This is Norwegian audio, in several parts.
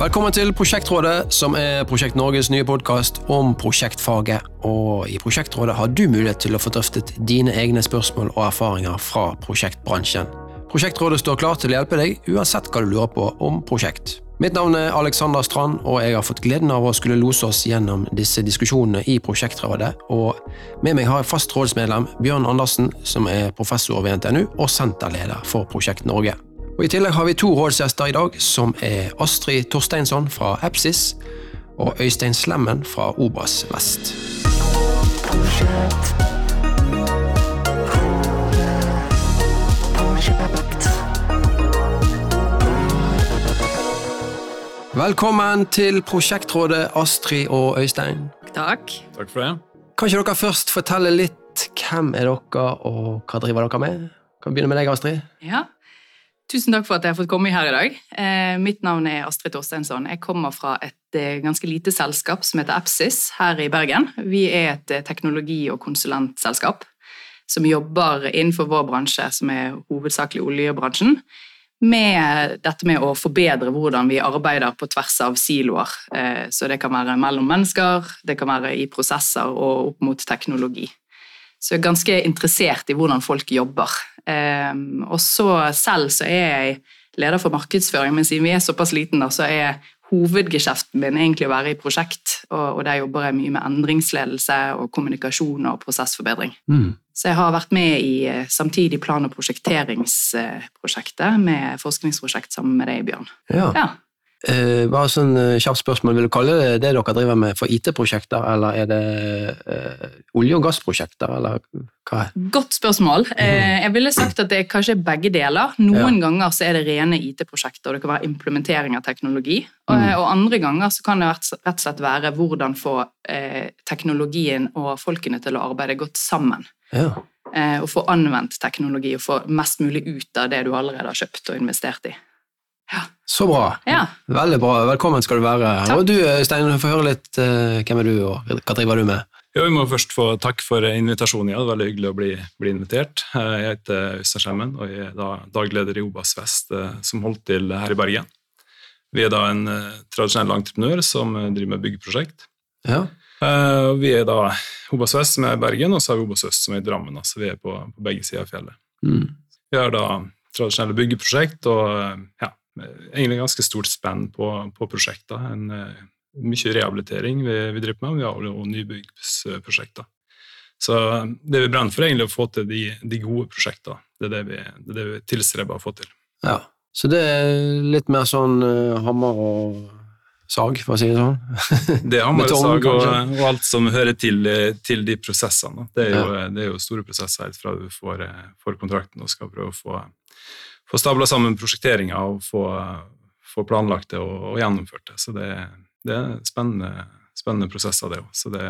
Velkommen til Prosjektrådet, som er Prosjekt Norges nye podkast om prosjektfaget. Og I Prosjektrådet har du mulighet til å få drøftet dine egne spørsmål og erfaringer fra prosjektbransjen. Prosjektrådet står klar til å hjelpe deg uansett hva du lurer på om prosjekt. Mitt navn er Alexander Strand, og jeg har fått gleden av å skulle lose oss gjennom disse diskusjonene i Prosjektrådet. Og med meg har jeg fast rådsmedlem Bjørn Andersen, som er professor ved NTNU og senterleder for Prosjekt Norge. Og I tillegg har vi to rådsgjester i dag, som er Astrid Torsteinsson fra Epsis og Øystein Slemmen fra Obas Vest. Velkommen til Prosjektrådet, Astrid og Øystein. Takk. Takk for det. Kan ikke dere først fortelle litt hvem er dere, og hva driver dere med? Kan vi begynne med deg, Astrid? Ja. Tusen takk for at jeg har fått komme her i dag. Eh, mitt navn er Astrid Torsteinsson. Jeg kommer fra et eh, ganske lite selskap som heter Epsis her i Bergen. Vi er et eh, teknologi- og konsulentselskap som jobber innenfor vår bransje, som er hovedsakelig oljebransjen, med dette med å forbedre hvordan vi arbeider på tvers av siloer. Eh, så det kan være mellom mennesker, det kan være i prosesser og opp mot teknologi. Så jeg er ganske interessert i hvordan folk jobber. Um, og så selv så er jeg leder for markedsføring, men siden vi er såpass liten, da, så er hovedgeskjeften min egentlig å være i prosjekt, og, og der jobber jeg mye med endringsledelse og kommunikasjon og prosessforbedring. Mm. Så jeg har vært med i eh, samtidig plan- og prosjekteringsprosjektet med forskningsprosjekt sammen med deg, Bjørn. Ja. Ja. Eh, bare sånn uh, kjapt spørsmål, Vil du kalle det det dere driver med for IT-prosjekter, eller er det uh, olje- og gassprosjekter, eller hva? Godt spørsmål. Uh, jeg ville sagt at det er kanskje begge deler. Noen Ja. ganger så er det rene IT-prosjekter, og det kan være implementering av teknologi. Og, Mm. og andre ganger så kan det rett og slett være hvordan få teknologien og folkene til å arbeide godt sammen. Ja. Og få anvendt teknologi og få mest mulig ut av det du allerede har kjøpt og investert i. Så bra. Ja, Veldig bra. Velkommen skal du være. Takk. Og du, Stein, få høre litt eh, hvem er du, og hva driver du med? Ja, vi må først få takk for invitasjonen. Ja. Det var veldig hyggelig å bli, bli invitert. Eh, Jeg heter Øystein Skjemmen og jeg er da dagleder i Obas Vest, eh, som holdt til her i Bergen. Vi er da en tradisjonell entreprenør som driver med byggeprosjekt. Ja. Eh, Vi er da Obas Vest, som er i Bergen, og så har vi Obas Øst, som er i Drammen. Altså vi er på, på begge sider av fjellet. Mm. Vi har da tradisjonelle byggeprosjekt og ja, egentlig ganske stort spenn på, på prosjekter. En, eh, mye rehabilitering vi, vi driver med, og også nybyggsprosjekter. Så det vi brenner for, er egentlig å få til de, de gode prosjektene. Det er det vi, det er det vi tilstreber å få til. ja. Så det er litt mer sånn uh, hammer og sag, for å si det sånn? Det er hammer og sag og, og alt som hører til, eh, til de prosessene. Det er, jo, det er jo store prosesser helt fra du får, eh, får kontrakten og skal prøve å få, få stabla sammen prosjekteringa og få, få planlagt det og, og gjennomført det. Så det, det er spennende, spennende prosesser, det òg. Så det,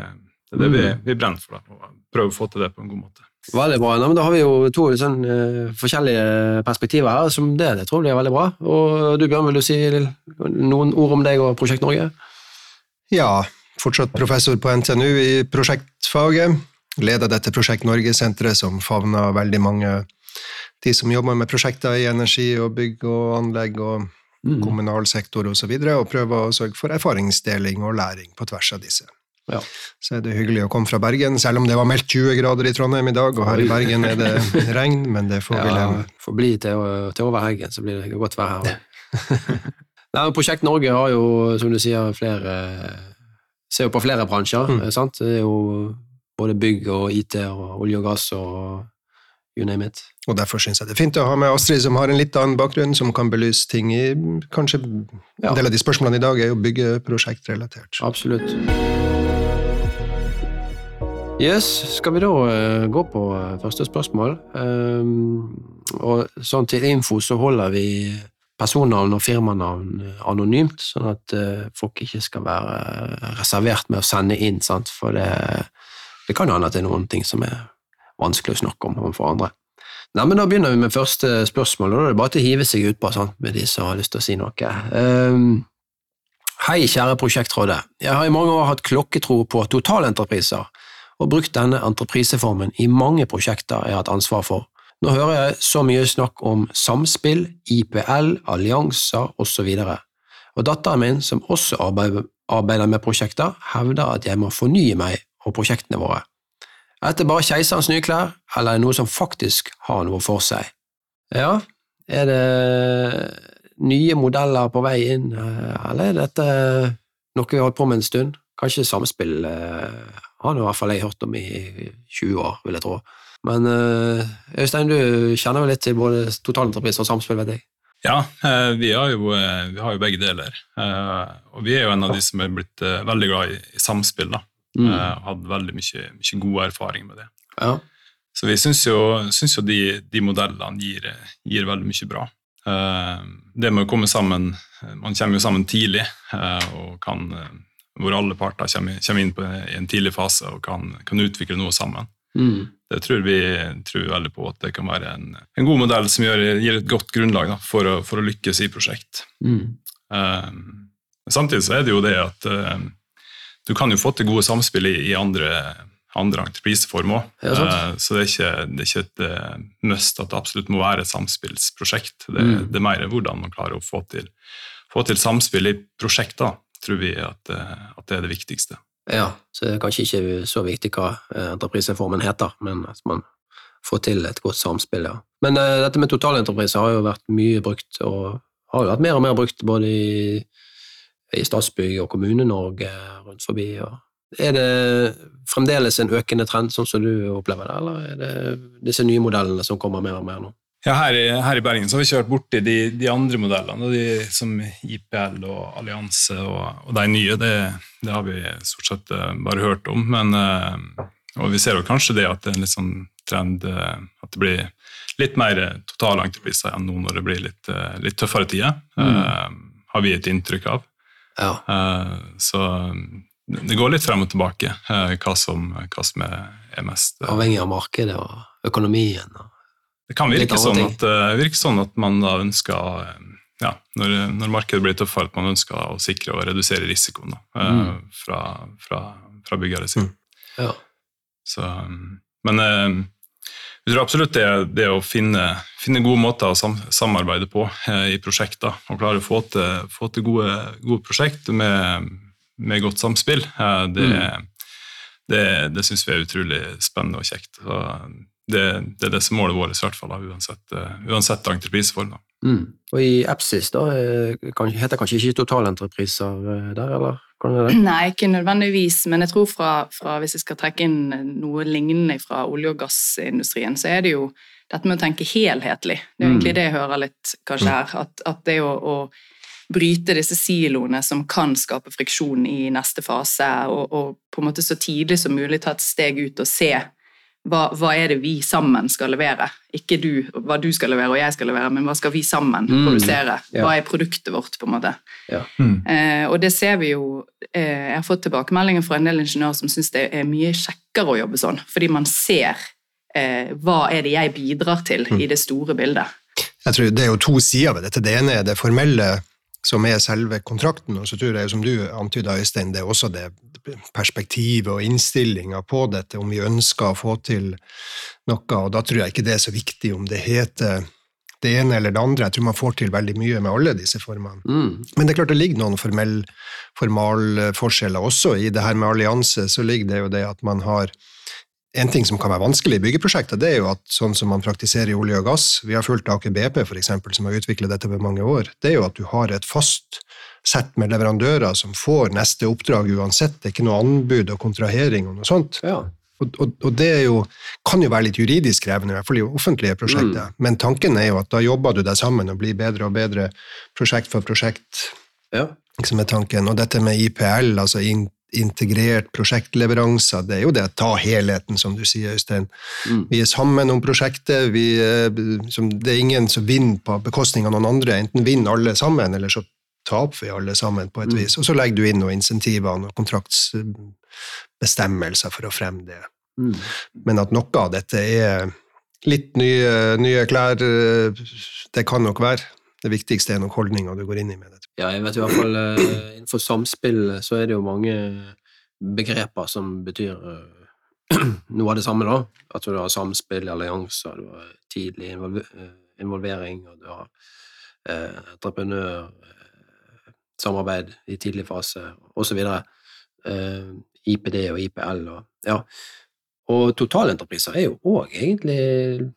det er det vi, Mm. vi brenner for, da, å prøve å få til det på en god måte. Veldig bra. Nei, men da har vi jo to sånn, uh, forskjellige perspektiver her, som det, det tror jeg blir veldig bra. Og du Bjørn, vil du si noen ord om deg og Prosjekt Norge? Ja, fortsatt professor på NTNU i prosjektfaget. Leder dette Prosjekt Norge-senteret, som favner veldig mange de som jobber med prosjekter i energi og bygg og anlegg og Mm. kommunal sektor osv., og, så videre, og prøver å sørge for erfaringsdeling og læring på tvers av disse. Ja. Så er det hyggelig å komme fra Bergen, selv om det var meldt 20 grader i Trondheim i dag, og her i Bergen er det regn, men det får vi Ja, leve med. får bli til, til over helgen, så blir det godt vær her. Nei, Prosjekt Norge har jo, som du sier, flere Ser jo på flere bransjer. Mm. eh, sant? Det er jo både bygg og IT og olje og gass og you name it. Og derfor syns jeg det er fint å ha med Astrid, som har en litt annen bakgrunn, som kan belyse ting i Kanskje Ja. en del av de spørsmålene i dag er jo byggeprosjektrelatert. Absolutt. Yes, skal vi da eh, gå på eh, første spørsmål? Ehm, og sånn til info så holder vi personnavn og firmanavn eh, anonymt, sånn at folk ikke skal være reservert med å sende inn, sant? for det, det kan hende at det er noen ting som er vanskelig å snakke om overfor andre. Nei, men Da begynner vi med første spørsmål, og da er det bare til å hive seg utpå med de som har lyst til å si noe. Um, Hei, kjære prosjektrådet. Jeg har i mange år hatt klokketro på totalentrepriser, og brukt denne entrepriseformen i mange prosjekter jeg har hatt ansvar for. Nå hører jeg så mye snakk om samspill, IPL, allianser osv. Og datteren min, som også arbeider med prosjekter, hevder at jeg må fornye meg og prosjektene våre. Er det bare keiserens nye klær, eller er det noe som faktisk har noe for seg? Ja, er det nye modeller på vei inn, eh, eller er dette noe vi har holdt på med en stund? Kanskje samspill eh, har nå i hvert fall jeg hørt om i 20 år, vil jeg tro. Men eh, Øystein, du kjenner jo litt til både totalentreprise og samspill, vet jeg. Ja, vi har, jo, vi har jo begge deler. Og vi er jo en av de som er blitt veldig glad i, i samspill. da. Mm. Jeg og Hatt veldig mye, mye god erfaring med det. Ja. Så vi syns jo, synes jo de, de modellene gir, gir veldig mye bra. Eh, det med å komme sammen Man kommer jo sammen tidlig, eh, kan, eh, hvor alle parter kommer, kommer inn på, i en tidlig fase og kan, kan utvikle noe sammen. Mm. Det tror vi tror veldig på at det kan være en, en god modell som gjør, gir et godt grunnlag da, for, å, for å lykkes i prosjekt. Mm. Eh, samtidig så er det jo det at eh, du kan jo få til gode samspill i, i andre, andre entrepriseform òg. Ja, sant. så det er ikke, det er ikke et eh, must at det absolutt må være et samspillsprosjekt. Det, Mm. det er mer hvordan man klarer å få til, få til samspill i prosjekter, tror vi at, eh, at det er det viktigste. Ja, så det er kanskje ikke så viktig hva eh, entrepriseformen heter, men at man får til et godt samspill, ja. Men uh, dette med totalentreprise har jo vært mye brukt, og har jo vært mer og mer brukt både i, i Statsbygg og Kommune-Norge rundt forbi. Og er det fremdeles en økende trend, sånn som du opplever det, eller er det disse nye modellene som kommer mer og mer nå? Ja, her, her i Bergen så har vi vært borti de, de andre modellene, de som IPL og Allianse og, og de nye. Det, det har vi stort sett eh, bare hørt om. Men, eh, og vi ser jo kanskje det at det er en litt sånn trend eh, at det blir litt mer totalentrepriser enn nå når det blir litt, litt tøffere tider. eh, har vi et inntrykk av. Ja. Uh, så det går litt frem og tilbake uh, hva, som, hva som er, mest uh, Avhengig av markedet og økonomien. Og, det kan virke sånn, at, virke sånn at man da ønsker ja, når, når markedet blir tøffere, at man ønsker å sikre og redusere risikoen da, Mm. fra, fra, fra byggere sin. ja. Så, um, men jeg tror absolutt det, det å finne, finne gode måter å sam, samarbeide på eh, i prosjekter, og klare å få til, få til gode, gode prosjekt med, med godt samspill, eh, det, det, det syns vi er utrolig spennende og kjekt. Så det, det er det som er målet vårt, i hvert fall, da, uansett, eh, uansett entrepriseform. Mm. Og i Epsis da, eh, kan, heter kanskje ikke totalentrepriser eh, der, eller? Nei, ikke nødvendigvis, men jeg tror fra, fra hvis jeg skal trekke inn noe lignende fra olje- og gassindustrien, så er det jo dette med å tenke helhetlig. Det er jo Mm. egentlig det jeg hører litt kanskje her. At, at det å, å bryte disse siloene som kan skape friksjon i neste fase, og, og på en måte så tidlig som mulig ta et steg ut og se hva, hva er det vi sammen skal levere? Ikke du, hva du skal levere og jeg skal levere, men hva skal vi sammen Mm. produsere? Ja. Hva er produktet vårt, på en måte? Ja. Eh, og det ser vi jo eh, Jeg har fått tilbakemeldinger fra en del ingeniører som syns det er mye kjekkere å jobbe sånn, fordi man ser eh, hva er det jeg bidrar til i det store bildet. Jeg tror Det er jo to sider ved dette. Det ene er det formelle, som er selve kontrakten, og så tror jeg, som du antyda, Øystein, det er også det perspektivet og innstillinga på dette, om vi ønsker å få til noe. og Da tror jeg ikke det er så viktig om det heter det ene eller det andre. Jeg tror man får til veldig mye med alle disse formene. Mm. Men det er klart det ligger noen formell, formalforskjeller også. I det her med allianse så ligger det jo det at man har en ting som kan være vanskelig i byggeprosjekter, det er jo at sånn som man praktiserer i olje og gass, vi har fulgt Aker BP eksempel, som har utviklet dette over mange år, det er jo at du har et fast sett med leverandører som får neste oppdrag uansett, det er ikke noe anbud og kontrahering og noe sånt. Ja. Og, og, og det jo, kan jo være litt juridisk krevende, i hvert fall i offentlige prosjekter, men tanken er jo at da jobber du deg sammen og blir bedre og bedre prosjekt for prosjekt, ja. som er tanken. Og dette med IPL, altså integrert prosjektleveranser, det er jo det å ta helheten, som du sier, Øystein. Mm. Vi er sammen om prosjektet, vi, eh, som, det er ingen som vinner på bekostning av noen andre. Enten vinner alle sammen, eller så taper vi alle sammen på et Mm. vis. Og så legger du inn noen insentiver og kontraktsbestemmelser for å fremme det. Mm. Men at noe av dette er litt nye, nye klær, eh, det kan nok være. Det viktigste er nok holdninga du går inn i med det. Ja, jeg vet i hvert fall eh, innenfor samspill så er det jo mange begreper som betyr eh, noe av det samme, da. At du har samspill, allianser, du har tidlig involve- eh, involvering, og du har eh, entreprenør, eh, samarbeid i tidlig fase, osv. Uh, IPD og IPL og ja. Og totalentrepriser er jo òg egentlig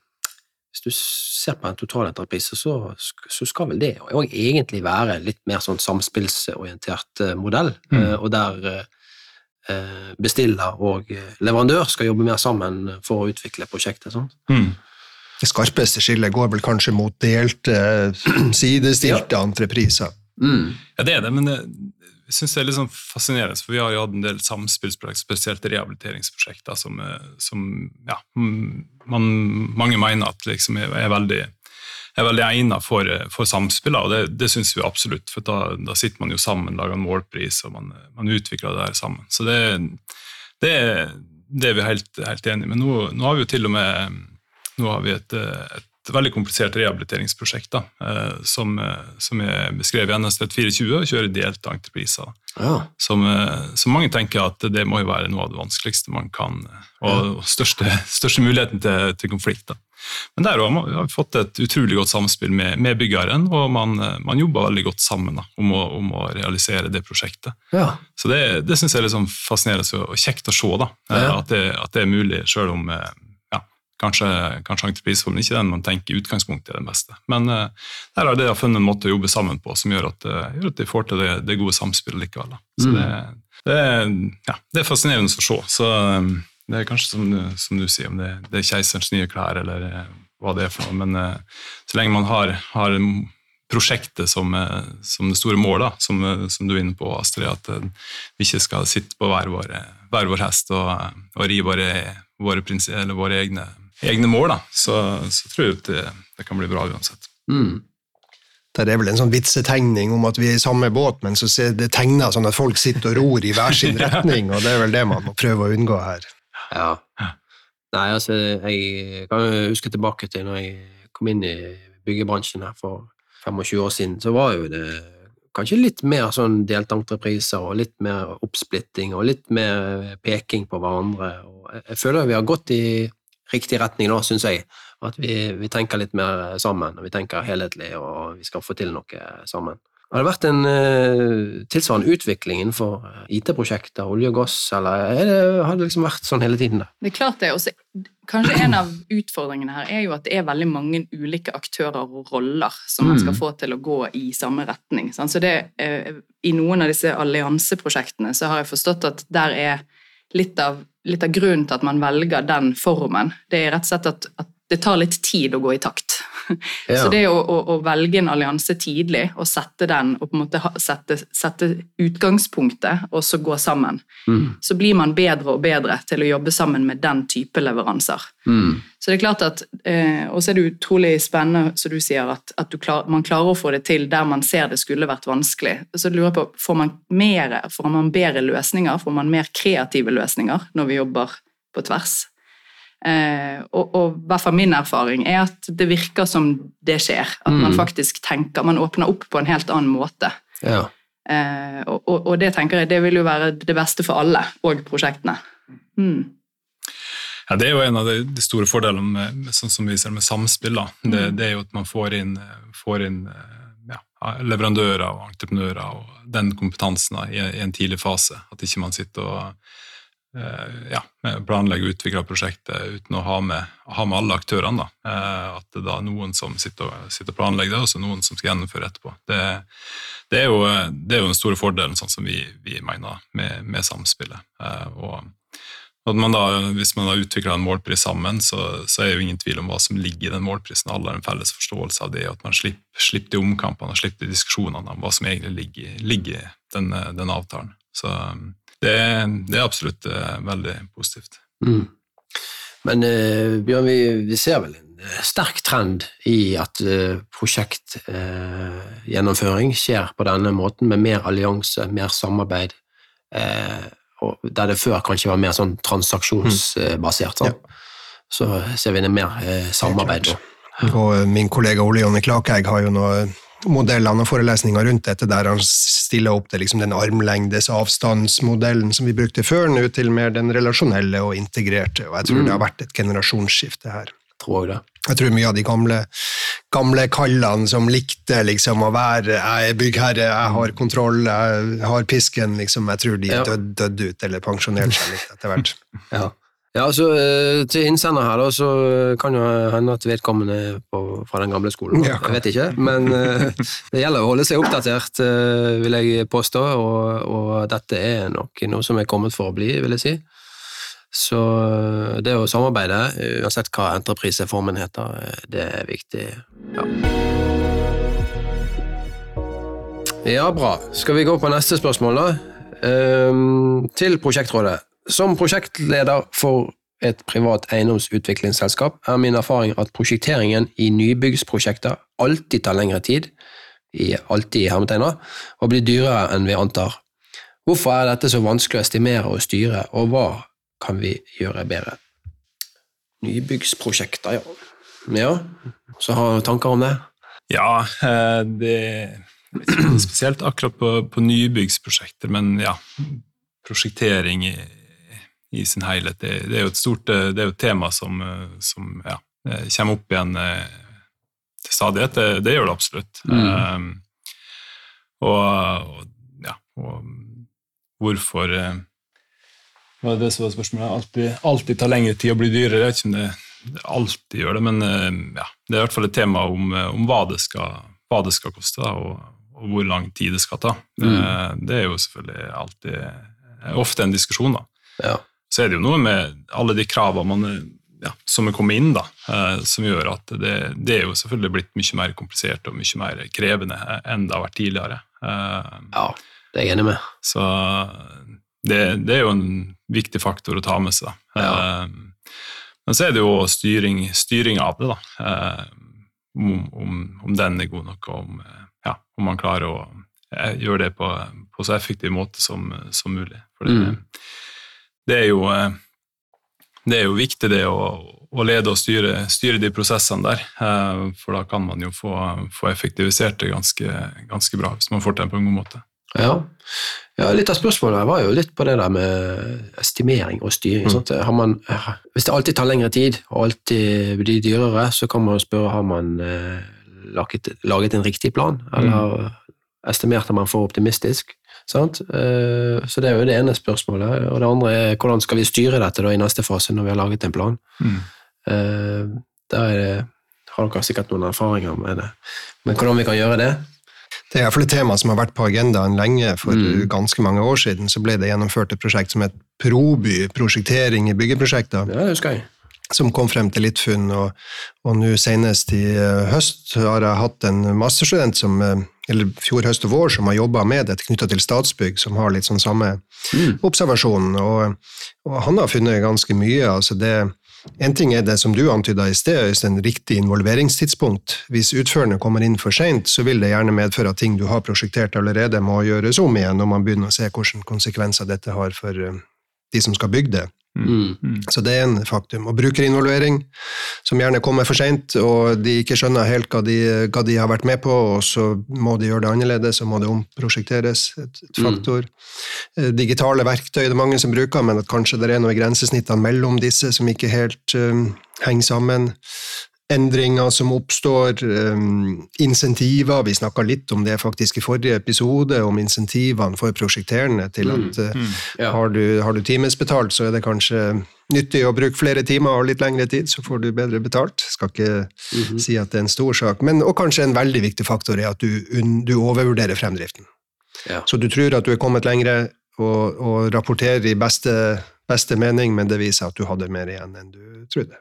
Hvis du ser på en totalentreprise, så, så skal vel det òg egentlig være litt mer sånn samspillsorientert eh, modell, mm. uh, og der uh, bestiller og leverandør skal jobbe mer sammen for å utvikle prosjektet. Sånn. Mm. Det skarpeste skillet går vel kanskje mot delte, sidestilte ja. entrepriser. Mm. Ja, det er det, men syns det er litt sånn fascinerende, for vi har jo hatt en del samspillsprosjekt, spesielt rehabiliteringsprosjekter, som, som ja, man, mange mener at liksom er, er, veldig, er veldig egnet for, for samspill, og det, det syns vi absolutt. For da, da, sitter man jo sammen, lager en målpris, og man, man utvikler det her sammen. Så det, det, det er vi helt, helt enige i. Men nå, nå, har vi jo til og med nå har vi et, et et veldig komplisert rehabiliteringsprosjekt da, eh, som, eh, som, er beskrevet i NS 3420 og kjører delte entrepriser. Ja. Som, eh, som, mange tenker at det må jo være noe av det vanskeligste man kan, og største, største, muligheten til, til konflikt. Da. Men der har vi fått et utrolig godt samspill med, med byggeren, og man, man, jobber veldig godt sammen da, om, å, om, å, realisere det prosjektet. Ja. Så det, det syns jeg er sånn fascinerende og kjekt å se, da, at det, at, det, er mulig, selv om Kanskje, kanskje entrepriseformen ikke den man tenker i utgangspunktet er den beste. Men uh, der har de funnet en måte å jobbe sammen på som gjør at, uh, gjør at de får til det, det gode samspillet likevel. Så mm. det, det, ja, det, er fascinerende å se. Så um, det er kanskje som, som du sier, om det, det, er keiserens nye klær eller uh, hva det er for noe. Men så lenge man har, har prosjektet som, som, det store målet, som, som, du er inne på, Astrid, at vi ikke skal sitte på hver vår, hver vår hest og, og ri våre, våre, våre egne egne mål, da, så, så tror jeg det, det, kan bli bra uansett. Mm. Der er vel en sånn vitsetegning om at vi er i samme båt, men så ser det tegna sånn at folk sitter og ror i hver sin retning, og det er vel det man må prøve å unngå her. Ja. Nei, altså, jeg kan huske tilbake til når jeg kom inn i byggebransjen her for 25 år siden, så var jo det kanskje litt mer sånn deltentrepriser og litt mer oppsplitting og litt mer peking på hverandre. Og jeg føler vi har gått i riktig retning, da, syns jeg. At vi, vi, tenker litt mer sammen, og vi tenker helhetlig, og vi skal få til noe sammen. Har det vært en uh, tilsvarende utvikling innenfor eh, IT-prosjekter, olje og gass, eller det, har det liksom vært sånn hele tiden? Da? Det er klart det. Også, kanskje en av utfordringene her er jo at det er veldig mange ulike aktører og roller som man skal mm. få til å gå i samme retning. Sant? Så det, uh, I noen av disse allianseprosjektene så har jeg forstått at der er litt av, litt av, grunnen til at man velger den formen, det er rett og slett at, at det tar litt tid å gå i takt. Ja. Så det å, å, å, velge en allianse tidlig og sette den, og på en måte sette, sette utgangspunktet, og så gå sammen, mm. så blir man bedre og bedre til å jobbe sammen med den type leveranser. Mm. Så det er klart at, eh, Og så er det utrolig spennende, som du sier, at, at du klar, man klarer å få det til der man ser det skulle vært vanskelig. Så jeg lurer på, Får man mer, får man bedre løsninger, får man mer kreative løsninger når vi jobber på tvers? Eh, og, i hvert fall min erfaring er at det virker som det skjer. At mm. man faktisk tenker Man åpner opp på en helt annen måte. Ja. Eh, og, og, og, det tenker jeg det vil jo være det beste for alle, og prosjektene. Mm. Ja, Det er jo en av de, store fordelene med, sånn som vi ser med samspill. Det, mm. det, er jo at man får inn, får inn ja, leverandører og entreprenører og den kompetansen i, i, en tidlig fase. At ikke man sitter og Eh, ja, planlegge og utvikle prosjektet uten å ha med, ha med alle aktørene. Da. Eh, at det er noen som sitter og, sitter og planlegger det, og så noen som skal gjennomføre etterpå. Det, det, er, jo, det er, jo, den store fordelen, sånn som vi, vi mener, med, med samspillet. Eh, og man da, hvis man har utvikla en målpris sammen, så, så, er det jo ingen tvil om hva som ligger i den målprisen. Alle har en felles forståelse av det, og at man slipper, slipper de omkampene og slipper de diskusjonene om hva som egentlig ligger, ligger i den, den avtalen. Så det, det er absolutt uh, veldig positivt. Mm. Men uh, Bjørn, vi, vi, ser vel en uh, sterk trend i at prosjektgjennomføring skjer på denne måten, med mer allianse, mer samarbeid, der det før kanskje var mer sånn transaksjonsbasert. Sånn. Ja. Så ser vi det mer samarbeid. Og min kollega Ole Jonny Klakegg har jo noe modellene og forelesninger rundt dette, der han stiller opp til liksom den armlengdes avstandsmodellen som vi brukte før, nå til mer den relasjonelle og integrerte. og Jeg tror mm. det har vært et generasjonsskifte her. tror jeg det. Jeg tror mye av de gamle, gamle kallene som likte liksom å være Jeg er byggherre, jeg har kontroll, jeg har pisken, liksom. Jeg tror de Ja. døde død ut eller pensjonerte seg litt etter hvert. Ja. Ja, altså eh, Til innsender her da, så kan jo hende at vedkommende er på, fra den gamle skolen. Ja, jeg vet ikke, men eh, det gjelder å holde seg oppdatert, eh, vil jeg påstå. Og, og dette er nok noe som er kommet for å bli, vil jeg si. Så eh, det å samarbeide, uansett hva entrepriseformen heter, eh, det er viktig. Ja. ja, bra. Skal vi gå på neste spørsmål, da? Til prosjektrådet. Som prosjektleder for et privat eiendomsutviklingsselskap er min erfaring at prosjekteringen i nybyggsprosjekter alltid tar lengre tid, i alltid i hermetegner, og blir dyrere enn vi antar. Hvorfor er dette så vanskelig å estimere og styre, og hva kan vi gjøre bedre? Nybyggsprosjekter, ja. Ja, så har du tanker om det? Ja, eh, det er spesielt akkurat på, på nybyggsprosjekter, men ja, prosjektering i, sin helhet, det, det er jo et stort det er jo et tema som, eh, som ja, eh, kommer opp igjen eh, til stadighet. Det, det gjør det absolutt. Mm. Um, og, og ja, og hvorfor eh, Hva er det som var spørsmålet? Alltid, alltid tar lengre tid å bli dyrere. Jeg vet ikke om det, det alltid gjør det, men eh, ja, det er i hvert fall et tema om, eh, om hva, det skal, hva det skal koste, da, og, og hvor lang tid det skal ta. Mm. Eh, Det er jo selvfølgelig alltid eh, ofte en diskusjon, da. Ja. Så er det jo noe med alle de kravene man, ja, som er kommet inn, da, eh, som gjør at det, det er jo selvfølgelig blitt mye mer komplisert og mye mer krevende enn det har vært tidligere. Eh, ja, det er jeg enig med. så det, det er jo en viktig faktor å ta med seg. Ja. Eh, Men så er det jo styring, styring av det, da. Om, om, om den er god nok, og om, ja, om man klarer å gjøre det på, på så effektiv måte som, som mulig. For det, Mm. Det, er jo, eh, det er jo viktig det å, å lede og styre, styre de prosessene der, eh, for da kan man jo få, få effektivisert det ganske, ganske bra, hvis man får til det på en god måte. Ja. ja, litt av spørsmålet var jo litt på det der med estimering og styring. Mm. Har man, hvis det alltid tar lengre tid og alltid blir dyrere, så kan man spørre har man eh, laget, laget en riktig plan, eller estimerte man for optimistisk? Sant? Eh, så det er jo det ene spørsmålet. Og det andre er hvordan skal vi styre dette da i neste fase, når vi har laget en plan? Mm. der er det, har dere sikkert noen erfaringer med det. Men hvordan vi kan gjøre det? Det er iallfall et tema som har vært på agendaen lenge. For Mm. ganske mange år siden så ble det gjennomført et prosjekt som het Proby, prosjektering i byggeprosjekter, Ja, det husker jeg. Som kom frem til litt funn. Og, og nå senest i eh, høst har jeg hatt en masterstudent som eh, eller fjor høst og vår som har jobba med dette knytta til Statsbygg, som har litt sånn samme Mm. observasjon. Og, og han har funnet ganske mye. altså det en ting er det som du antyda i sted, Øystein, riktig involveringstidspunkt. Hvis utførende kommer inn for seint, så vil det gjerne medføre at ting du har prosjektert allerede, må gjøres om igjen når man begynner å se hvilke konsekvenser dette har for eh, de som skal bygge det. Mm. Så det er en faktum. Og brukerinvolvering, som gjerne kommer for seint, og de ikke skjønner helt hva de, hva de har vært med på, og så må de gjøre det annerledes, og må det omprosjekteres. Et, et Mm. faktor. Mm. Digitale verktøy det er mange som bruker, men at kanskje det er noe i grensesnittene mellom disse som ikke helt um, henger sammen. Endringer som oppstår, um, insentiver. Vi snakka litt om det faktisk i forrige episode, om insentivene for prosjekterende til at eh, Ja. har du, har du timesbetalt, så er det kanskje nyttig å bruke flere timer og litt lengre tid, så får du bedre betalt. Skal ikke Mhm. si at det er en stor sak. Men, og kanskje en veldig viktig faktor er at du, du overvurderer fremdriften. Ja. Så du tror at du er kommet lengre og, og rapporterer i beste, beste mening, men det viser at du hadde mer igjen enn du trodde.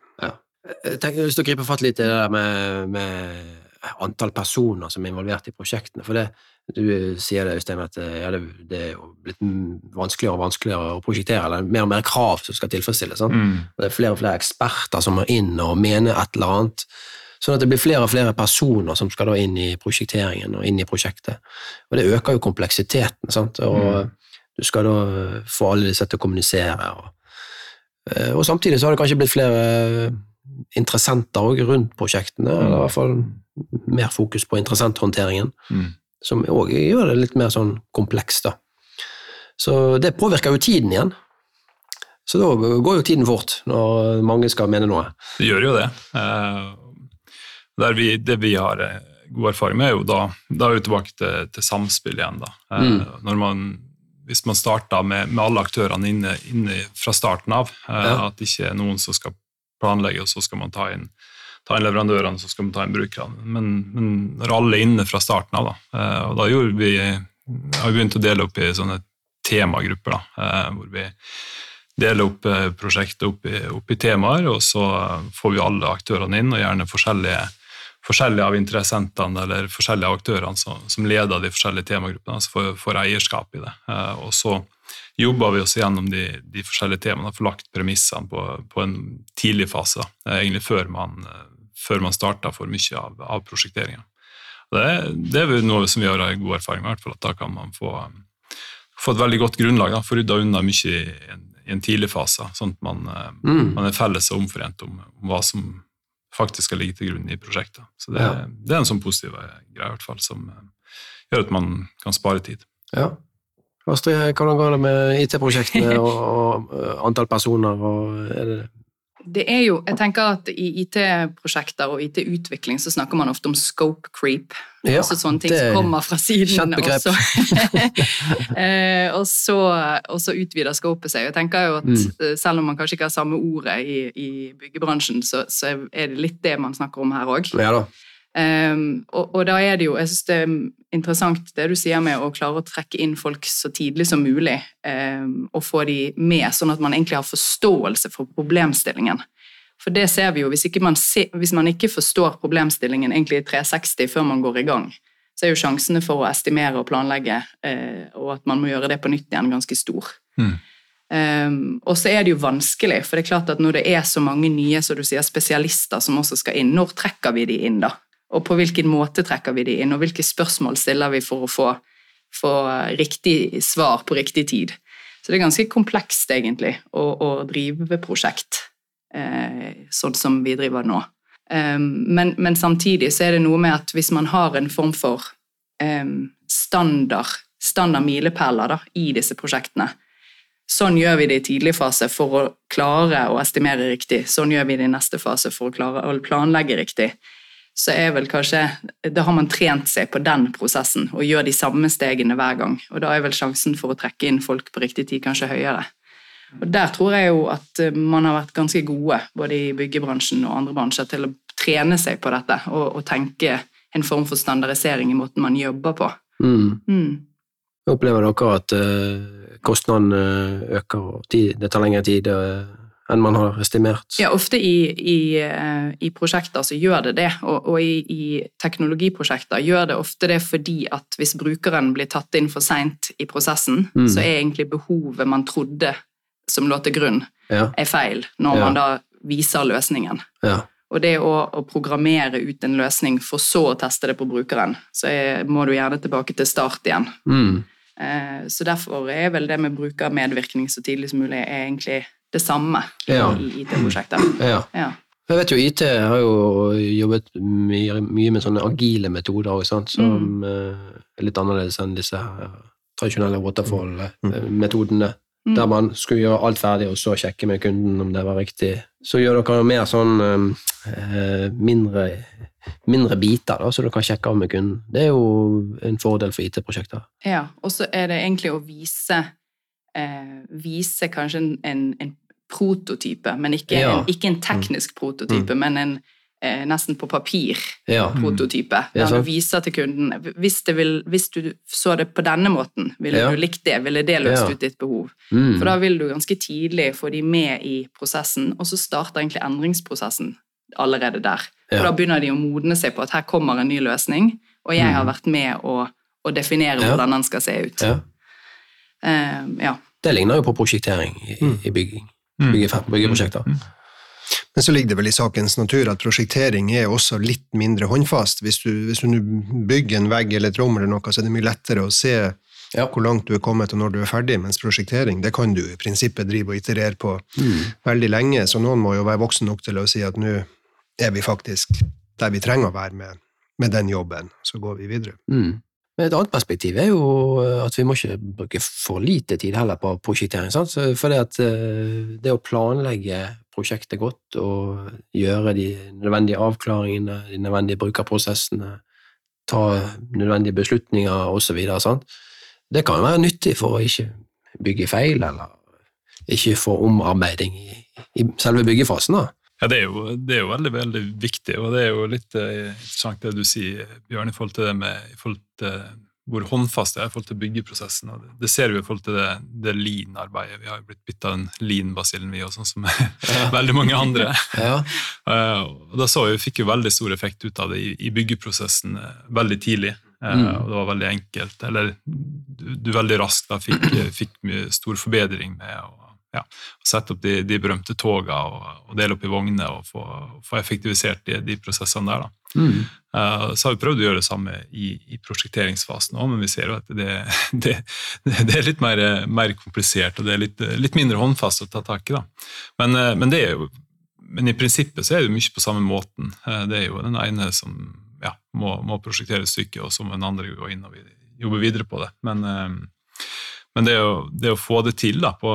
Jeg tenker, jeg har lyst til å gripe fatt litt i det der med, med antall personer som er involvert i prosjektene. For det, du sier det, Øystein, at ja, det, det er jo blitt vanskeligere og vanskeligere å prosjektere, eller mer og mer krav som skal tilfredsstilles. Mm. Det er flere og flere eksperter som må inn og mene et eller annet. Sånn at det blir flere og flere personer som skal da inn i prosjekteringen og inn i prosjektet. Og det øker jo kompleksiteten, sant? og du skal da få alle disse til å kommunisere. Og, eh, og samtidig så har det kanskje blitt flere interessenter også rundt prosjektene, eller i hvert fall mer fokus på interessenthåndteringen, Mm. som òg gjør det litt mer sånn komplekst. da. Så det påvirker jo tiden igjen. Så da går jo tiden fort, når mange skal mene noe. Det gjør jo det. Der vi, det vi har god erfaring med, er jo da, da er vi tilbake til, til samspill igjen. da. Mm. Når man hvis man starter med, med, alle aktørene inne, inne, fra starten av, ja. at det ikke er noen som skal planlegge, og så skal man ta inn, ta inn leverandørene, så skal man ta inn brukerne. Men, men ralle alle inne fra starten av, da, og da gjorde vi, har vi begynt å dele opp i sånne temagrupper, da, hvor vi deler opp prosjektet opp i, opp i temaer, og så får vi alle aktørene inn, og gjerne forskjellige forskjellige av interessentene eller forskjellige av aktørene som, som leder de forskjellige temagruppene, altså får, får eierskap i det. Eh, og så jobber vi oss gjennom de, de forskjellige temaene og får lagt premissene på, på, en tidlig fase, eh, egentlig før man, eh, før man starter for mye av, av prosjekteringa. Det, det, er noe som vi har god erfaring med, at da kan man få, få et veldig godt grunnlag, få rydda unna mye i en, i en, tidlig fase, sånn at man, mm. man er felles og omforent om, om hva som faktisk skal ligge til grunn i prosjektet. Så det, ja. det er en sånn positiv greie i hvert fall, som gjør at man kan spare tid. Ja. Astrid, hvordan går det med IT-prosjektene og, og, antall personer? Og er det det er jo, jeg tenker at I IT-prosjekter og IT-utvikling så snakker man ofte om scope creep. Ja, altså sånne ting som kommer fra siden. Og så, eh, og, så, og så, utvider scopet seg. Jeg tenker jo at mm. Eh, selv om man kanskje ikke har samme ordet i, i byggebransjen, så, så, er det litt det man snakker om her òg. Ja, Um, og, og, da er det jo Jeg syns det er interessant det du sier med å klare å trekke inn folk så tidlig som mulig, um, og få de med, sånn at man egentlig har forståelse for problemstillingen. For det ser vi jo, hvis, man, se, hvis man ikke forstår problemstillingen egentlig i 360 før man går i gang, så er jo sjansene for å estimere og planlegge, uh, og at man må gjøre det på nytt igjen, ganske stor. Mm. Um, og så er det jo vanskelig, for det er klart at når det er så mange nye så du sier, spesialister som også skal inn, når trekker vi de inn da? Og på hvilken måte trekker vi de inn, og hvilke spørsmål stiller vi for å få, få riktig svar på riktig tid. Så det er ganske komplekst, egentlig, å, å drive prosjekt eh, sånn som vi driver nå. Um, men, men, samtidig så er det noe med at hvis man har en form for um, standard, standard milepæler i disse prosjektene, Sånn gjør vi det i tidlig fase for å klare å estimere riktig. Sånn gjør vi det i neste fase for å klare å planlegge riktig så er vel kanskje Da har man trent seg på den prosessen og gjør de samme stegene hver gang. Og da er vel sjansen for å trekke inn folk på riktig tid kanskje høyere. Og Der tror jeg jo at eh, man har vært ganske gode, både i byggebransjen og andre bransjer, til å trene seg på dette og, og tenke en form for standardisering i måten man jobber på. Mm. Mm. Opplever dere at uh, kostnadene øker og det tar lengre tid? Uh enn man har estimert. Ja, ofte i, i, eh, i prosjekter så gjør det det, og, og i, i, teknologiprosjekter gjør det ofte det fordi at hvis brukeren blir tatt inn for seint i prosessen, mm. så er egentlig behovet man trodde som lå til grunn, ja. er feil, når ja. man da viser løsningen. Ja. Og det å, å, programmere ut en løsning for så å teste det på brukeren, så er, må du gjerne tilbake til start igjen. Mm. Eh, så derfor er vel det med brukermedvirkning så tidlig som mulig er egentlig det samme ja. i IT-prosjektet. Ja. ja. Jeg vet jo IT har jo jobbet mye, mye med sånne agile metoder også, som mm. Eh, er litt annerledes enn disse tradisjonelle waterfall-metodene. Mm. Der man skulle gjøre alt ferdig og så sjekke med kunden om det var riktig. Så gjør dere mer sånn eh, mindre, mindre biter, da, så du kan sjekke av med kunden. Det er jo en fordel for IT-prosjekter. Ja, og så er det egentlig å vise, eh, vise kanskje en, en, en prototype, men ikke, ja. en, ikke en, teknisk prototype, mm. men en eh, nesten på papir-prototype. Ja. Der du viser til kunden hvis, vil, hvis, du så det på denne måten, ville ja. du likt det? Ville det løst ut ditt behov? Mm. For da vil du ganske tidlig få de med i prosessen, og så starter egentlig endringsprosessen allerede der. For da begynner de å modne seg på at her kommer en ny løsning, og jeg har mm. vært med å, å definere hvordan den skal se ut. Uh, ja. Det ligner jo på prosjektering i, mm. i bygging. Mm. byggeprosjekter. Mm. Men så ligger det vel i sakens natur at prosjektering er også litt mindre håndfast. Hvis du, hvis du bygger en vegg eller et rom, eller noe, så er det mye lettere å se ja. hvor langt du er kommet og når du er ferdig, mens prosjektering det kan du i prinsippet drive og iterere på mm. veldig lenge. Så noen må jo være voksen nok til å si at nå er vi faktisk der vi trenger å være med, med den jobben, så går vi videre. Mm. Men et annet perspektiv er jo at vi må ikke bruke for lite tid heller på prosjektering. Sant? For det, at eh, det å planlegge prosjektet godt og gjøre de nødvendige avklaringene, de nødvendige brukerprosessene, ta nødvendige beslutninger osv., det kan være nyttig for å ikke bygge feil, eller ikke få omarbeiding i, i selve byggefasen. da. Ja, det er, jo, det er, jo, veldig veldig viktig, og det er jo litt eh, interessant det du sier, Bjørn, i forhold til det med i forhold til hvor håndfast det er i forhold til byggeprosessen. og Det, det ser vi i forhold til det, det lean-arbeidet. Vi har jo blitt bitt av den lean-basillen, vi, og sånn som ja. veldig mange andre. ja. uh, og Da så vi, fikk jo veldig stor effekt ut av det i, i byggeprosessen uh, veldig tidlig. Mm. og Det var veldig enkelt. Eller du, du veldig raskt da fikk, fikk stor forbedring med å ja, sette opp de, de berømte toga og, og, dele opp i vogner og få, få effektivisert de, de, prosessene der. da. Mm. Uh, så har vi prøvd å gjøre det samme i, i prosjekteringsfasen òg, men vi ser jo at det, det, det er litt mer, mer, komplisert og det er litt, litt, mindre håndfast å ta tak i. da. Men, uh, men, jo, men, i prinsippet så er det mye på samme måten. Uh, det er jo den ene som ja, må, må prosjektere stykket, og så må den andre gå inn og jobbe videre på det. Men men det å, det å, få det til, da, på,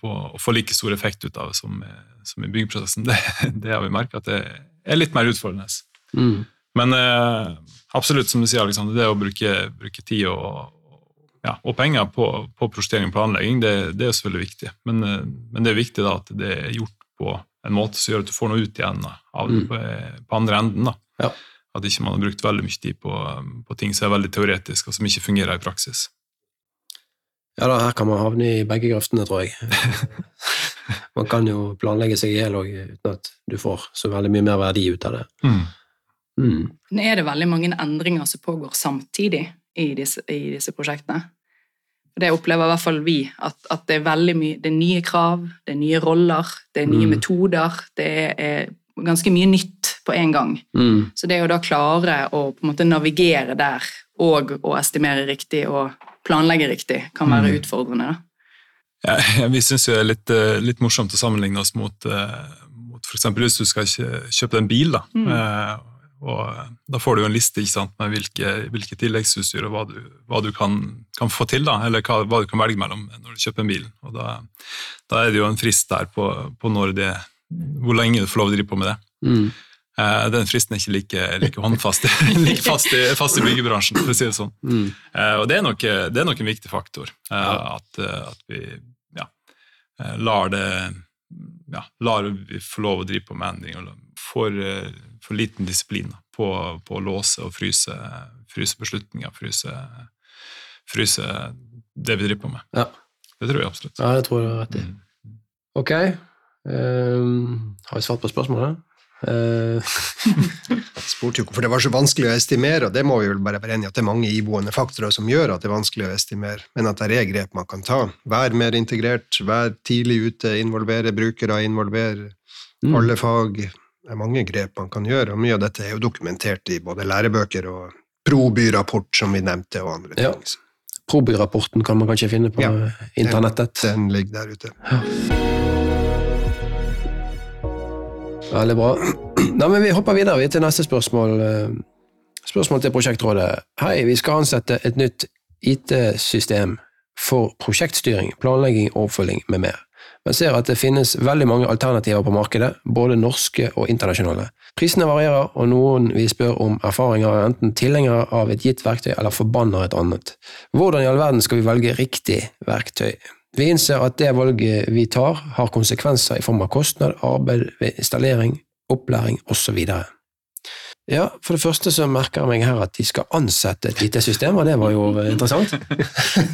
på, å få like stor effekt ut av det som, som i byggeprosessen, det, det har vi merket at det er litt mer utfordrende. Mm. Men eh, absolutt, som du sier, Alexander, det å bruke, bruke tid og, ja, og, penger på, på prosjektering og planlegging, det, det, er selvfølgelig viktig. Men, eh, men, det er viktig da at det er gjort på en måte som gjør at du får noe ut igjen av det mm. på, på, andre enden. da. Ja. At ikke man har brukt veldig mye tid på, på ting som er veldig teoretiske, og som ikke fungerer i praksis. Ja da, her kan man havne i begge grøftene, tror jeg. man kan jo planlegge seg i hjel òg uten at du får så veldig mye mer verdi ut av det. Mm. Mm. Nå er det veldig mange endringer som pågår samtidig i disse, i disse prosjektene. Det opplever i hvert fall vi, at, at, det er veldig mye Det er nye krav, det er nye roller, det er nye mm. metoder. Det er ganske mye nytt på en gang. Mm. Så det å da klare å på en måte navigere der og å estimere riktig og planlegge riktig kan være mm. utfordrende. Ja, vi syns det er litt, eh, litt, morsomt å sammenligne oss mot, uh, mot f.eks. hvis du skal kjøpe en bil. Da. Mm. Uh, og da får du jo en liste sant, med hvilke, hvilke tilleggsutstyr og hva du, hva du kan, kan, få til, da, eller hva, hva, du kan velge mellom når du kjøper en bil. Og da, da er det jo en frist der på, på det, hvor lenge du får lov å drive på med det. Mm. Eh, den fristen er ikke like, like håndfast like fast, i, fast i byggebransjen, for å si det sånn. Mm. Eh, og det er, nok, det er, nok, en viktig faktor. Eh, at, at, vi ja, lar det ja, lar vi få lov å drive på med endring. og For, for liten disiplin på, på, å låse og fryse, fryse beslutninger, fryse, fryse, det vi driver på med. Ja. Det tror jeg absolutt. Ja, det tror jeg rett i. Mm. Ok. Um, har vi svart på spørsmålet? Uh, spurte jo hvorfor det var så vanskelig å estimere, og det må vi vel bare være enige at det er mange iboende faktorer som gjør at det er vanskelig å estimere, men at det er grep man kan ta. Vær mer integrert, vær tidlig ute, involvere brukere, involvere mm. alle fag. Det er mange grep man kan gjøre, og mye av dette er jo dokumentert i både lærebøker og Proby-rapport, som vi nevnte, og andre ting. Ja. Proby-rapporten kan man kanskje finne på ja, internettet? Den, den ligger der ute. Ja. Veldig bra. Nei, men Vi hopper videre til neste spørsmål. Spørsmål til prosjektrådet. Hei, vi skal ansette et nytt IT-system for prosjektstyring, planlegging og oppfølging med mer. Men ser at det finnes veldig mange alternativer på markedet, både norske og internasjonale. Prisene varierer, og noen vi spør om erfaringer er enten tilhengere av et gitt verktøy eller forbanner et annet. Hvordan i all verden skal vi velge riktig verktøy? Vi innser at det valget vi tar, har konsekvenser i form av kostnad, arbeid ved installering, opplæring osv. Ja, for det første så merker jeg meg her at de skal ansette et IT-system, og det var jo interessant.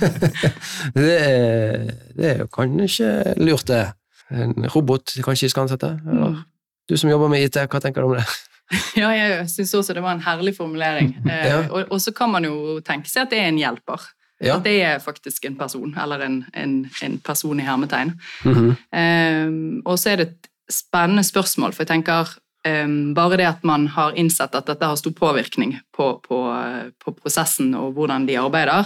det, er, det, er, jo kanskje lurt, det. En robot kanskje de skal ansette? Eller? Du som jobber med IT, hva tenker du om det? Ja, jeg syns også det var en herlig formulering. ja. Eh, og, og, så kan man jo tenke seg at det er en hjelper. Ja. Det er faktisk en person, eller en, en, en person i hermetegn. Mm -hmm. um, og så er det et spennende spørsmål, for jeg tenker um, bare det at man har innsett at dette har stor påvirkning på, på, på, prosessen og hvordan de arbeider,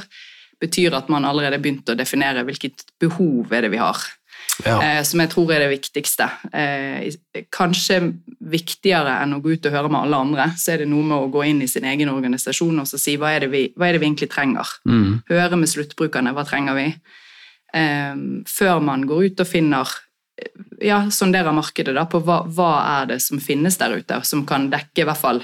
betyr at man allerede har begynt å definere hvilket behov er det vi har. Ja. Eh, som jeg tror er det viktigste. Eh, kanskje viktigere enn å gå ut og høre med alle andre, så er det noe med å gå inn i sin egen organisasjon og så si hva er det vi, er det vi egentlig trenger. Mm. Høre med sluttbrukerne hva trenger vi, eh, før man går ut og finner ja, sonderer markedet da, på hva, hva er det som finnes der ute, som kan dekke i hvert fall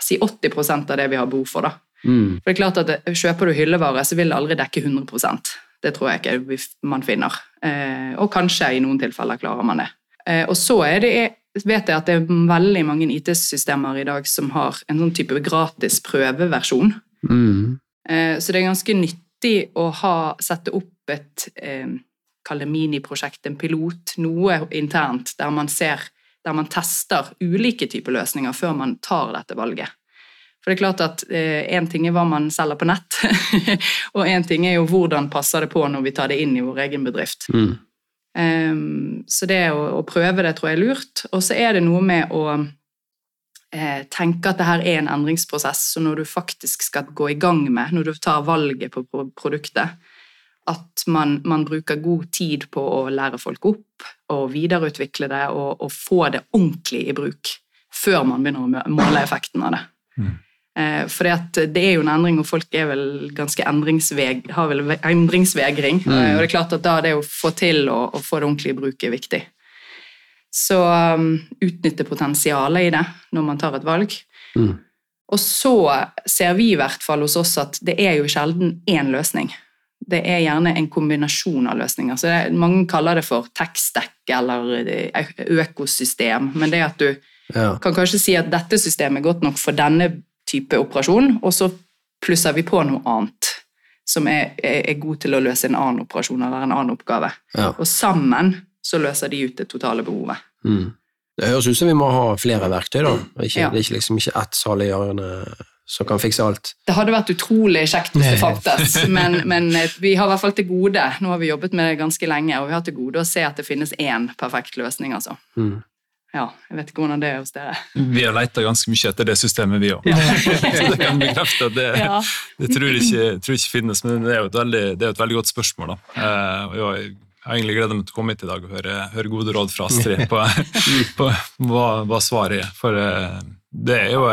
si 80% av det vi har behov for. da. Mm. For det er klart at Kjøper du hyllevare, så vil det aldri dekke 100 Det tror jeg ikke man finner. Eh, og kanskje i noen tilfeller klarer man det. Eh, og så er det, vet jeg at det er veldig mange IT-systemer i dag som har en sånn type gratis prøveversjon. Mm. Eh, så det er ganske nyttig å ha, sette opp et kall det miniprosjekt, en pilot, noe internt der man ser der man tester ulike typer løsninger før man tar dette valget. For det er klart at Én eh, ting er hva man selger på nett, og én ting er jo hvordan passer det på når vi tar det inn i vår egen bedrift. Mm. Um, så det å, å, prøve det tror jeg er lurt. Og så er det noe med å eh, tenke at det her er en endringsprosess, så når du faktisk skal gå i gang med, når du tar valget på produktet, at man, man, bruker god tid på å lære folk opp og videreutvikle det og, og, få det ordentlig i bruk før man begynner å måle effekten av det. Mm. Eh, for det er jo en endring, og folk er vel ganske endringsveg, har vel endringsvegring. Mm. Eh, og det er klart at da det å få til å, å få det ordentlig i bruk er viktig. Så um, utnytte potensialet i det når man tar et valg. Mm. Og så ser vi i hvert fall hos oss at det er jo sjelden én løsning det er gjerne en kombinasjon av løsninger. Så det, Mange kaller det for tech-stack eller eh, økosystem. Men det at du ja. kan kanskje si at dette systemet er godt nok for denne type operasjon, og så plusser vi på noe annet som er, er, er god til å løse en annen operasjon eller en annen oppgave. Ja. Og sammen så løser de ut det totale behovet. Mm. Det høres ut som vi må ha flere verktøy, da. Ikke, ja. Det er ikke, liksom ikke ett saliggjørende som kan fikse alt. Det hadde vært utrolig kjekt hvis det fantes, men, men, eh, vi har i hvert fall til gode Nå har vi jobbet med det ganske lenge, og vi har til gode å se at det finnes én perfekt løsning. altså. Mm. Ja, Jeg vet ikke hvordan det er hos dere. Vi har leita ganske mye etter det systemet, vi òg. Ja. Så det kan bekrefte at det, ja. det tror, jeg ikke, tror jeg ikke finnes, men det er jo et veldig, er et veldig godt spørsmål. da. Uh, jeg har egentlig gleda meg til å komme hit i dag og høre, høre gode råd fra Astrid på, på, på hva, hva, svaret er. For uh, det er jo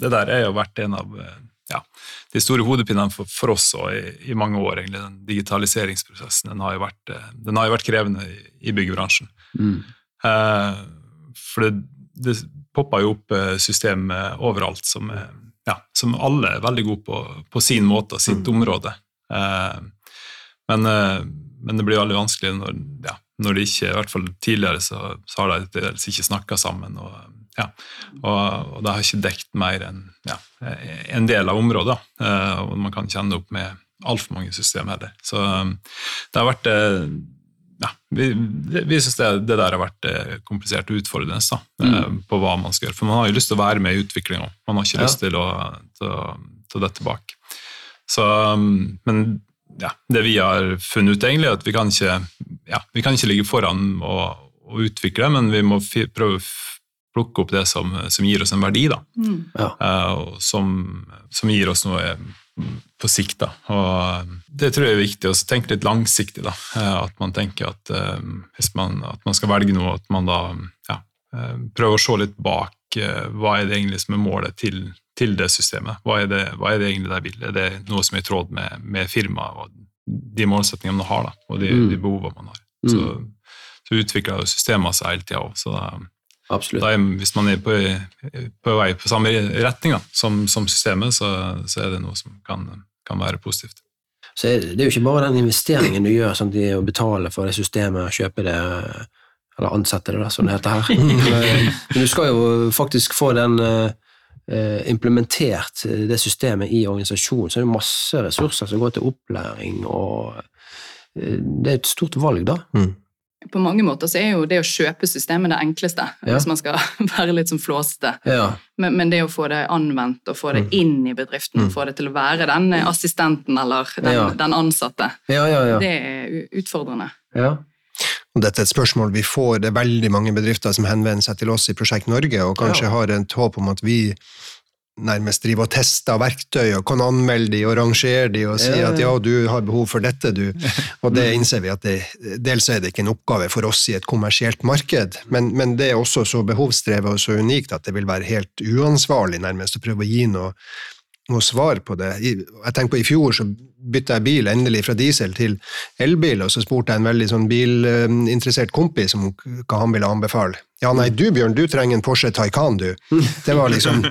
det der har jo vært en av ja, de store hodepinene for, for oss i, i, mange år. egentlig, Den digitaliseringsprosessen den har jo vært, den har jo vært krevende i, i byggebransjen. Mm. Eh, for det, det popper jo opp eh, system overalt som, ja, som alle er veldig gode på, på sin måte og sitt mm. område. Eh, men, eh, men, det blir veldig vanskelig når, ja, når de ikke, i hvert fall tidligere, så, så har de dels ikke snakka sammen. og ja. Og, og det har ikke dekt mer enn ja, en del av området. Og man kan ikke ende opp med altfor mange systemer heller. Så det har vært ja, Vi, vi syns det, det, der har vært uh, komplisert og utfordrende da, mm. på hva man skal gjøre. For man har jo lyst til å være med i utviklinga. Man har ikke ja. lyst til å, til, til tilbake. Så, um, men ja, det vi har funnet ut, egentlig, er at vi kan ikke, ja, vi kan ikke ligge foran og, og utvikle, men vi må prøve å plukke opp det som, som gir oss en verdi, da. Mm. Ja. Uh, som, som, gir oss noe på sikt. Da. Og det tror jeg er viktig å tenke litt langsiktig. Da. Uh, at man tenker at hvis man, at man, skal velge noe, at man da ja, prøver å se litt bak hva er det egentlig som er målet til, til det systemet. Hva er det, hva er det, egentlig de vil? Er det noe som er i tråd med, med firmaet og de målsettingene man har, da, og de, mm. de behovene man har? Mm. Så, så utvikler systemet seg hele tida òg. Absolutt. Er, hvis man er på, på, vei på samme retning da, som, som, systemet, så, så, er det noe som kan, kan være positivt. Så Det er jo ikke bare den investeringen du gjør, sånn å betale for det systemet, kjøpe det eller ansette det, da, som det heter her. Men du skal jo faktisk få den eh, implementert, det systemet, i organisasjonen. Så det er masse ressurser som går til opplæring, og eh, det er et stort valg, da. Mm på mange måter så er jo det å kjøpe systemet det enkleste, ja. hvis man skal være litt sånn flåsete. Ja. Men, men, det å få det anvendt og få det mm. inn i bedriften, mm. få det til å være den assistenten eller den, ja. den ansatte, det er utfordrende. Og dette er et spørsmål vi får. Det er veldig mange bedrifter som henvender seg til oss i Prosjekt Norge, og kanskje har et håp om at vi nærmest drive og teste verktøy og kan anmelde de og rangere de og si at ja, du har behov for dette, du. Og det innser vi at det, dels er det ikke en oppgave for oss i et kommersielt marked, men, men det er også så behovsdrevet og så unikt at det vil være helt uansvarlig nærmest å prøve å gi noe, noe svar på det. Jeg tenker på I fjor så bytta jeg bil endelig fra diesel til elbil, og så spurte jeg en veldig sånn bilinteressert kompis om hva han ville anbefale. Ja, nei, du Bjørn, du trenger en Porsche Taycan, du. Det var liksom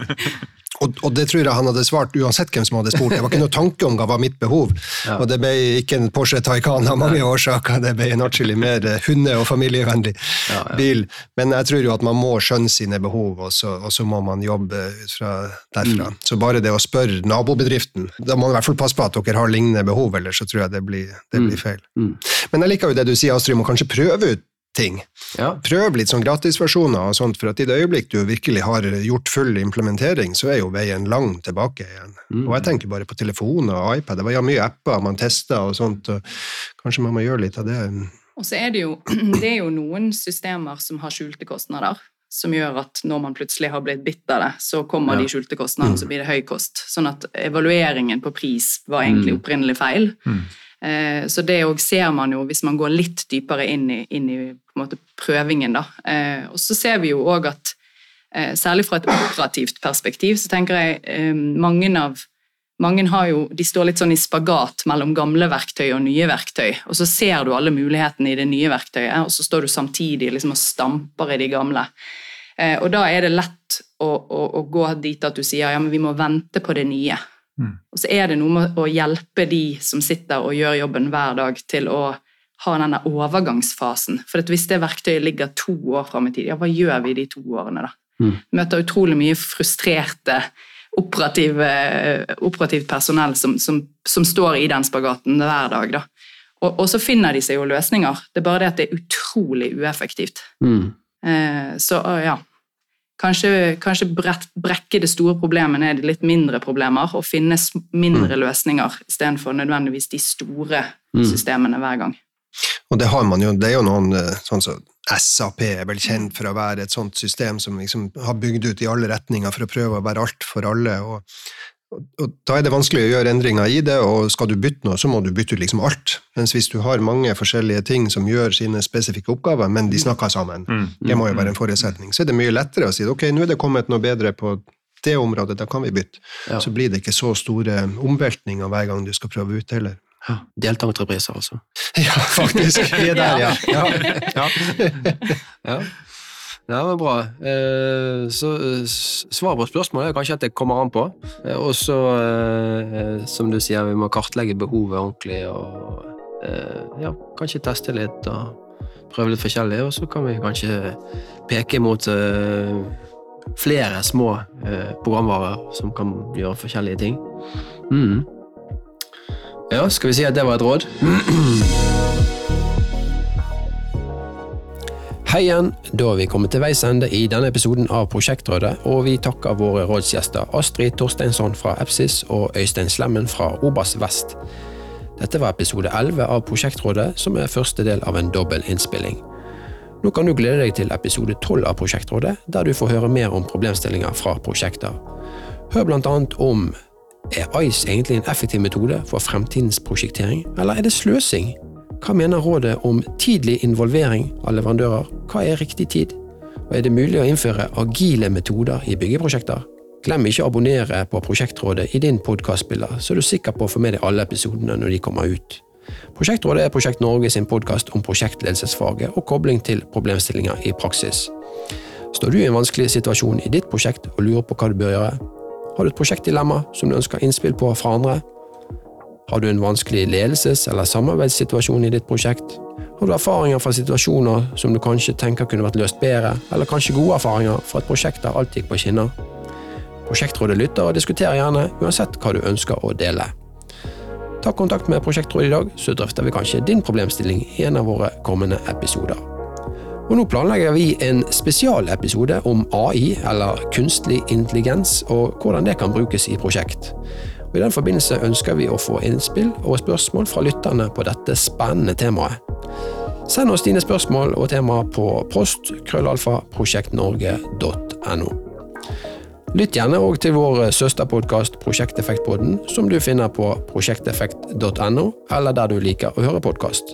og, og det tror jeg han hadde svart uansett hvem som hadde spurt. Det var ikke noe tanke om hva var mitt behov. Ja. Og det ble ikke en Porsche Taycan av mange årsaker, det ble en atskillig mer eh, hunde- og familievennlig Ja, ja. bil. Men jeg tror jo at man må skjønne sine behov, og så, og så må man jobbe ut fra derfra. Mm. Så bare det å spørre nabobedriften, da må man i hvert fall passe på at dere har lignende behov, ellers så tror jeg det blir, det blir feil. Mm. Men jeg liker jo det du sier, Astrid, om å kanskje prøve ut ting. Ja. Prøv litt sånn gratisversjoner og sånt, for at i det øyeblikk du virkelig har gjort full implementering, så er jo veien lang tilbake igjen. Mm. Og jeg tenker bare på telefon og iPad, det var ja mye apper man testa og sånt, og kanskje man må gjøre litt av det. Og så er det jo, det er jo noen systemer som har skjulte kostnader, som gjør at når man plutselig har blitt bitt av det, så kommer Ja. de skjulte kostnadene, så blir det høy kost. Sånn at evalueringen på pris var egentlig Mm. opprinnelig feil. Mm. Eh, Så det òg ser man jo hvis man går litt dypere inn i, inn i måte prøvingen. da. Eh, Og så ser vi jo òg at eh, særlig fra et operativt perspektiv så tenker jeg mange av mange har jo, de står litt sånn i spagat mellom gamle verktøy og nye verktøy. Og så ser du alle mulighetene i det nye verktøyet, og så står du samtidig liksom og stamper i de gamle. Eh, og da er det lett å, å, å gå dit at du sier ja, men vi må vente på det nye. Mm. Og så er det noe med å hjelpe de som sitter og gjør jobben hver dag, til å ha denne overgangsfasen. For hvis det verktøyet ligger to år fram i tid, ja, hva gjør vi de to årene da? Mm. Møter utrolig mye frustrerte operativ, operativt personell som, som, som står i den spagaten hver dag. Da. Og, og så finner de seg jo løsninger. Det er bare det at det er utrolig ueffektivt. Mm. Eh, så ja, kanskje, kanskje brett, brekke det store problemet ned i litt mindre problemer og finne mindre mindre løsninger istedenfor nødvendigvis de store Mm. systemene hver gang. Og det har man jo, det er jo noen eh, sånn som SAP er vel kjent for å være et sånt system som liksom har bygd ut i alle retninger for å prøve å være alt for alle. og og, Da er det vanskelig å gjøre endringer i det, og skal du bytte noe, så må du bytte ut liksom alt. Mens hvis du har mange forskjellige ting som gjør sine spesifikke oppgaver, men de snakker sammen, Mm. det må jo være en forutsetning, så er det mye lettere å si ok, nå er det kommet noe bedre på det området, da kan vi bytte. Ja. Så blir det ikke så store omveltninger hver gang du skal prøve ut heller. ja. Deltakerentrepriser, altså. Ja, faktisk. Vi er der, ja. ja. ja. Ja. Men bra. Eh, Så eh, svaret på spørsmålet er kanskje at det kommer an på. Eh, Og så, som du sier, vi må kartlegge behovet ordentlig og ja, kanskje teste litt og prøve litt forskjellig, og så kan vi kanskje peke mot flere små programvarer som kan gjøre forskjellige ting. Mm. Ja, skal vi si at det var et råd? Hei igjen, da er vi kommet til veis ende i denne episoden av Prosjektrådet, og vi takker våre rådsgjester Astrid Torsteinsson fra Epsis og Øystein Slemmen fra Obas Vest. Dette var episode 11 av Prosjektrådet, som er første del av en dobbel innspilling. Nå kan du glede deg til episode 12 av Prosjektrådet, der du får høre mer om problemstillinger fra prosjekter. Hør blant annet om er ICE egentlig en effektiv metode for fremtidens prosjektering, eller er det sløsing? Hva mener rådet om tidlig involvering av leverandører? Hva er riktig tid? Og er det mulig å innføre agile metoder i byggeprosjekter? Glem ikke å abonnere på Prosjektrådet i din podkastspiller, så er du sikker på å få med deg alle episodene når de kommer ut. Prosjektrådet er Prosjekt Norge sin podkast om prosjektledelsesfaget og kobling til problemstillinger i praksis. Står du i en vanskelig situasjon i ditt prosjekt og lurer på hva du bør gjøre? Har du et prosjektdilemma som du ønsker innspill på fra andre? Har du en vanskelig ledelses- eller samarbeidssituasjon i ditt prosjekt? Har du erfaringer fra situasjoner som du kanskje tenker kunne vært løst bedre, eller kanskje gode erfaringer fra et prosjekt der alt gikk på skinner? Prosjektrådet lytter og diskuterer gjerne, uansett hva du ønsker å dele. Ta kontakt med Prosjektrådet i dag, så drøfter vi kanskje din problemstilling i en av våre kommende episoder. Og nå planlegger vi en spesialepisode om AI, eller kunstig intelligens, og hvordan det kan brukes i prosjekt. Og I den forbindelse ønsker vi å få innspill og spørsmål fra lytterne på dette spennende temaet. Send oss dine spørsmål og temaer på post krøllalfa prosjektnorge.no. Lytt gjerne òg til vår søsterpodkast Prosjekteffektpodden, som du finner på prosjekteffekt.no, eller der du liker å høre podkast.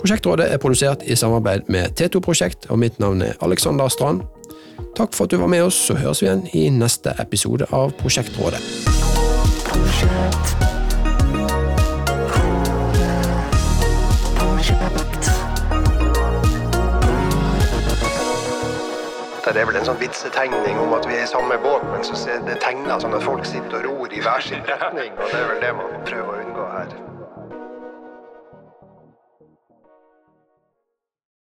Prosjektrådet er produsert i samarbeid med T2 Prosjekt, og mitt navn er Alexander Strand. Takk for at du var med oss, så høres vi igjen i neste episode av Prosjektrådet. Det er vel en sånn vitsetegning om at vi er i samme båt, men så er det tegna sånn at folk sitter og ror i hver sin retning, og det er vel det man prøver å unngå her.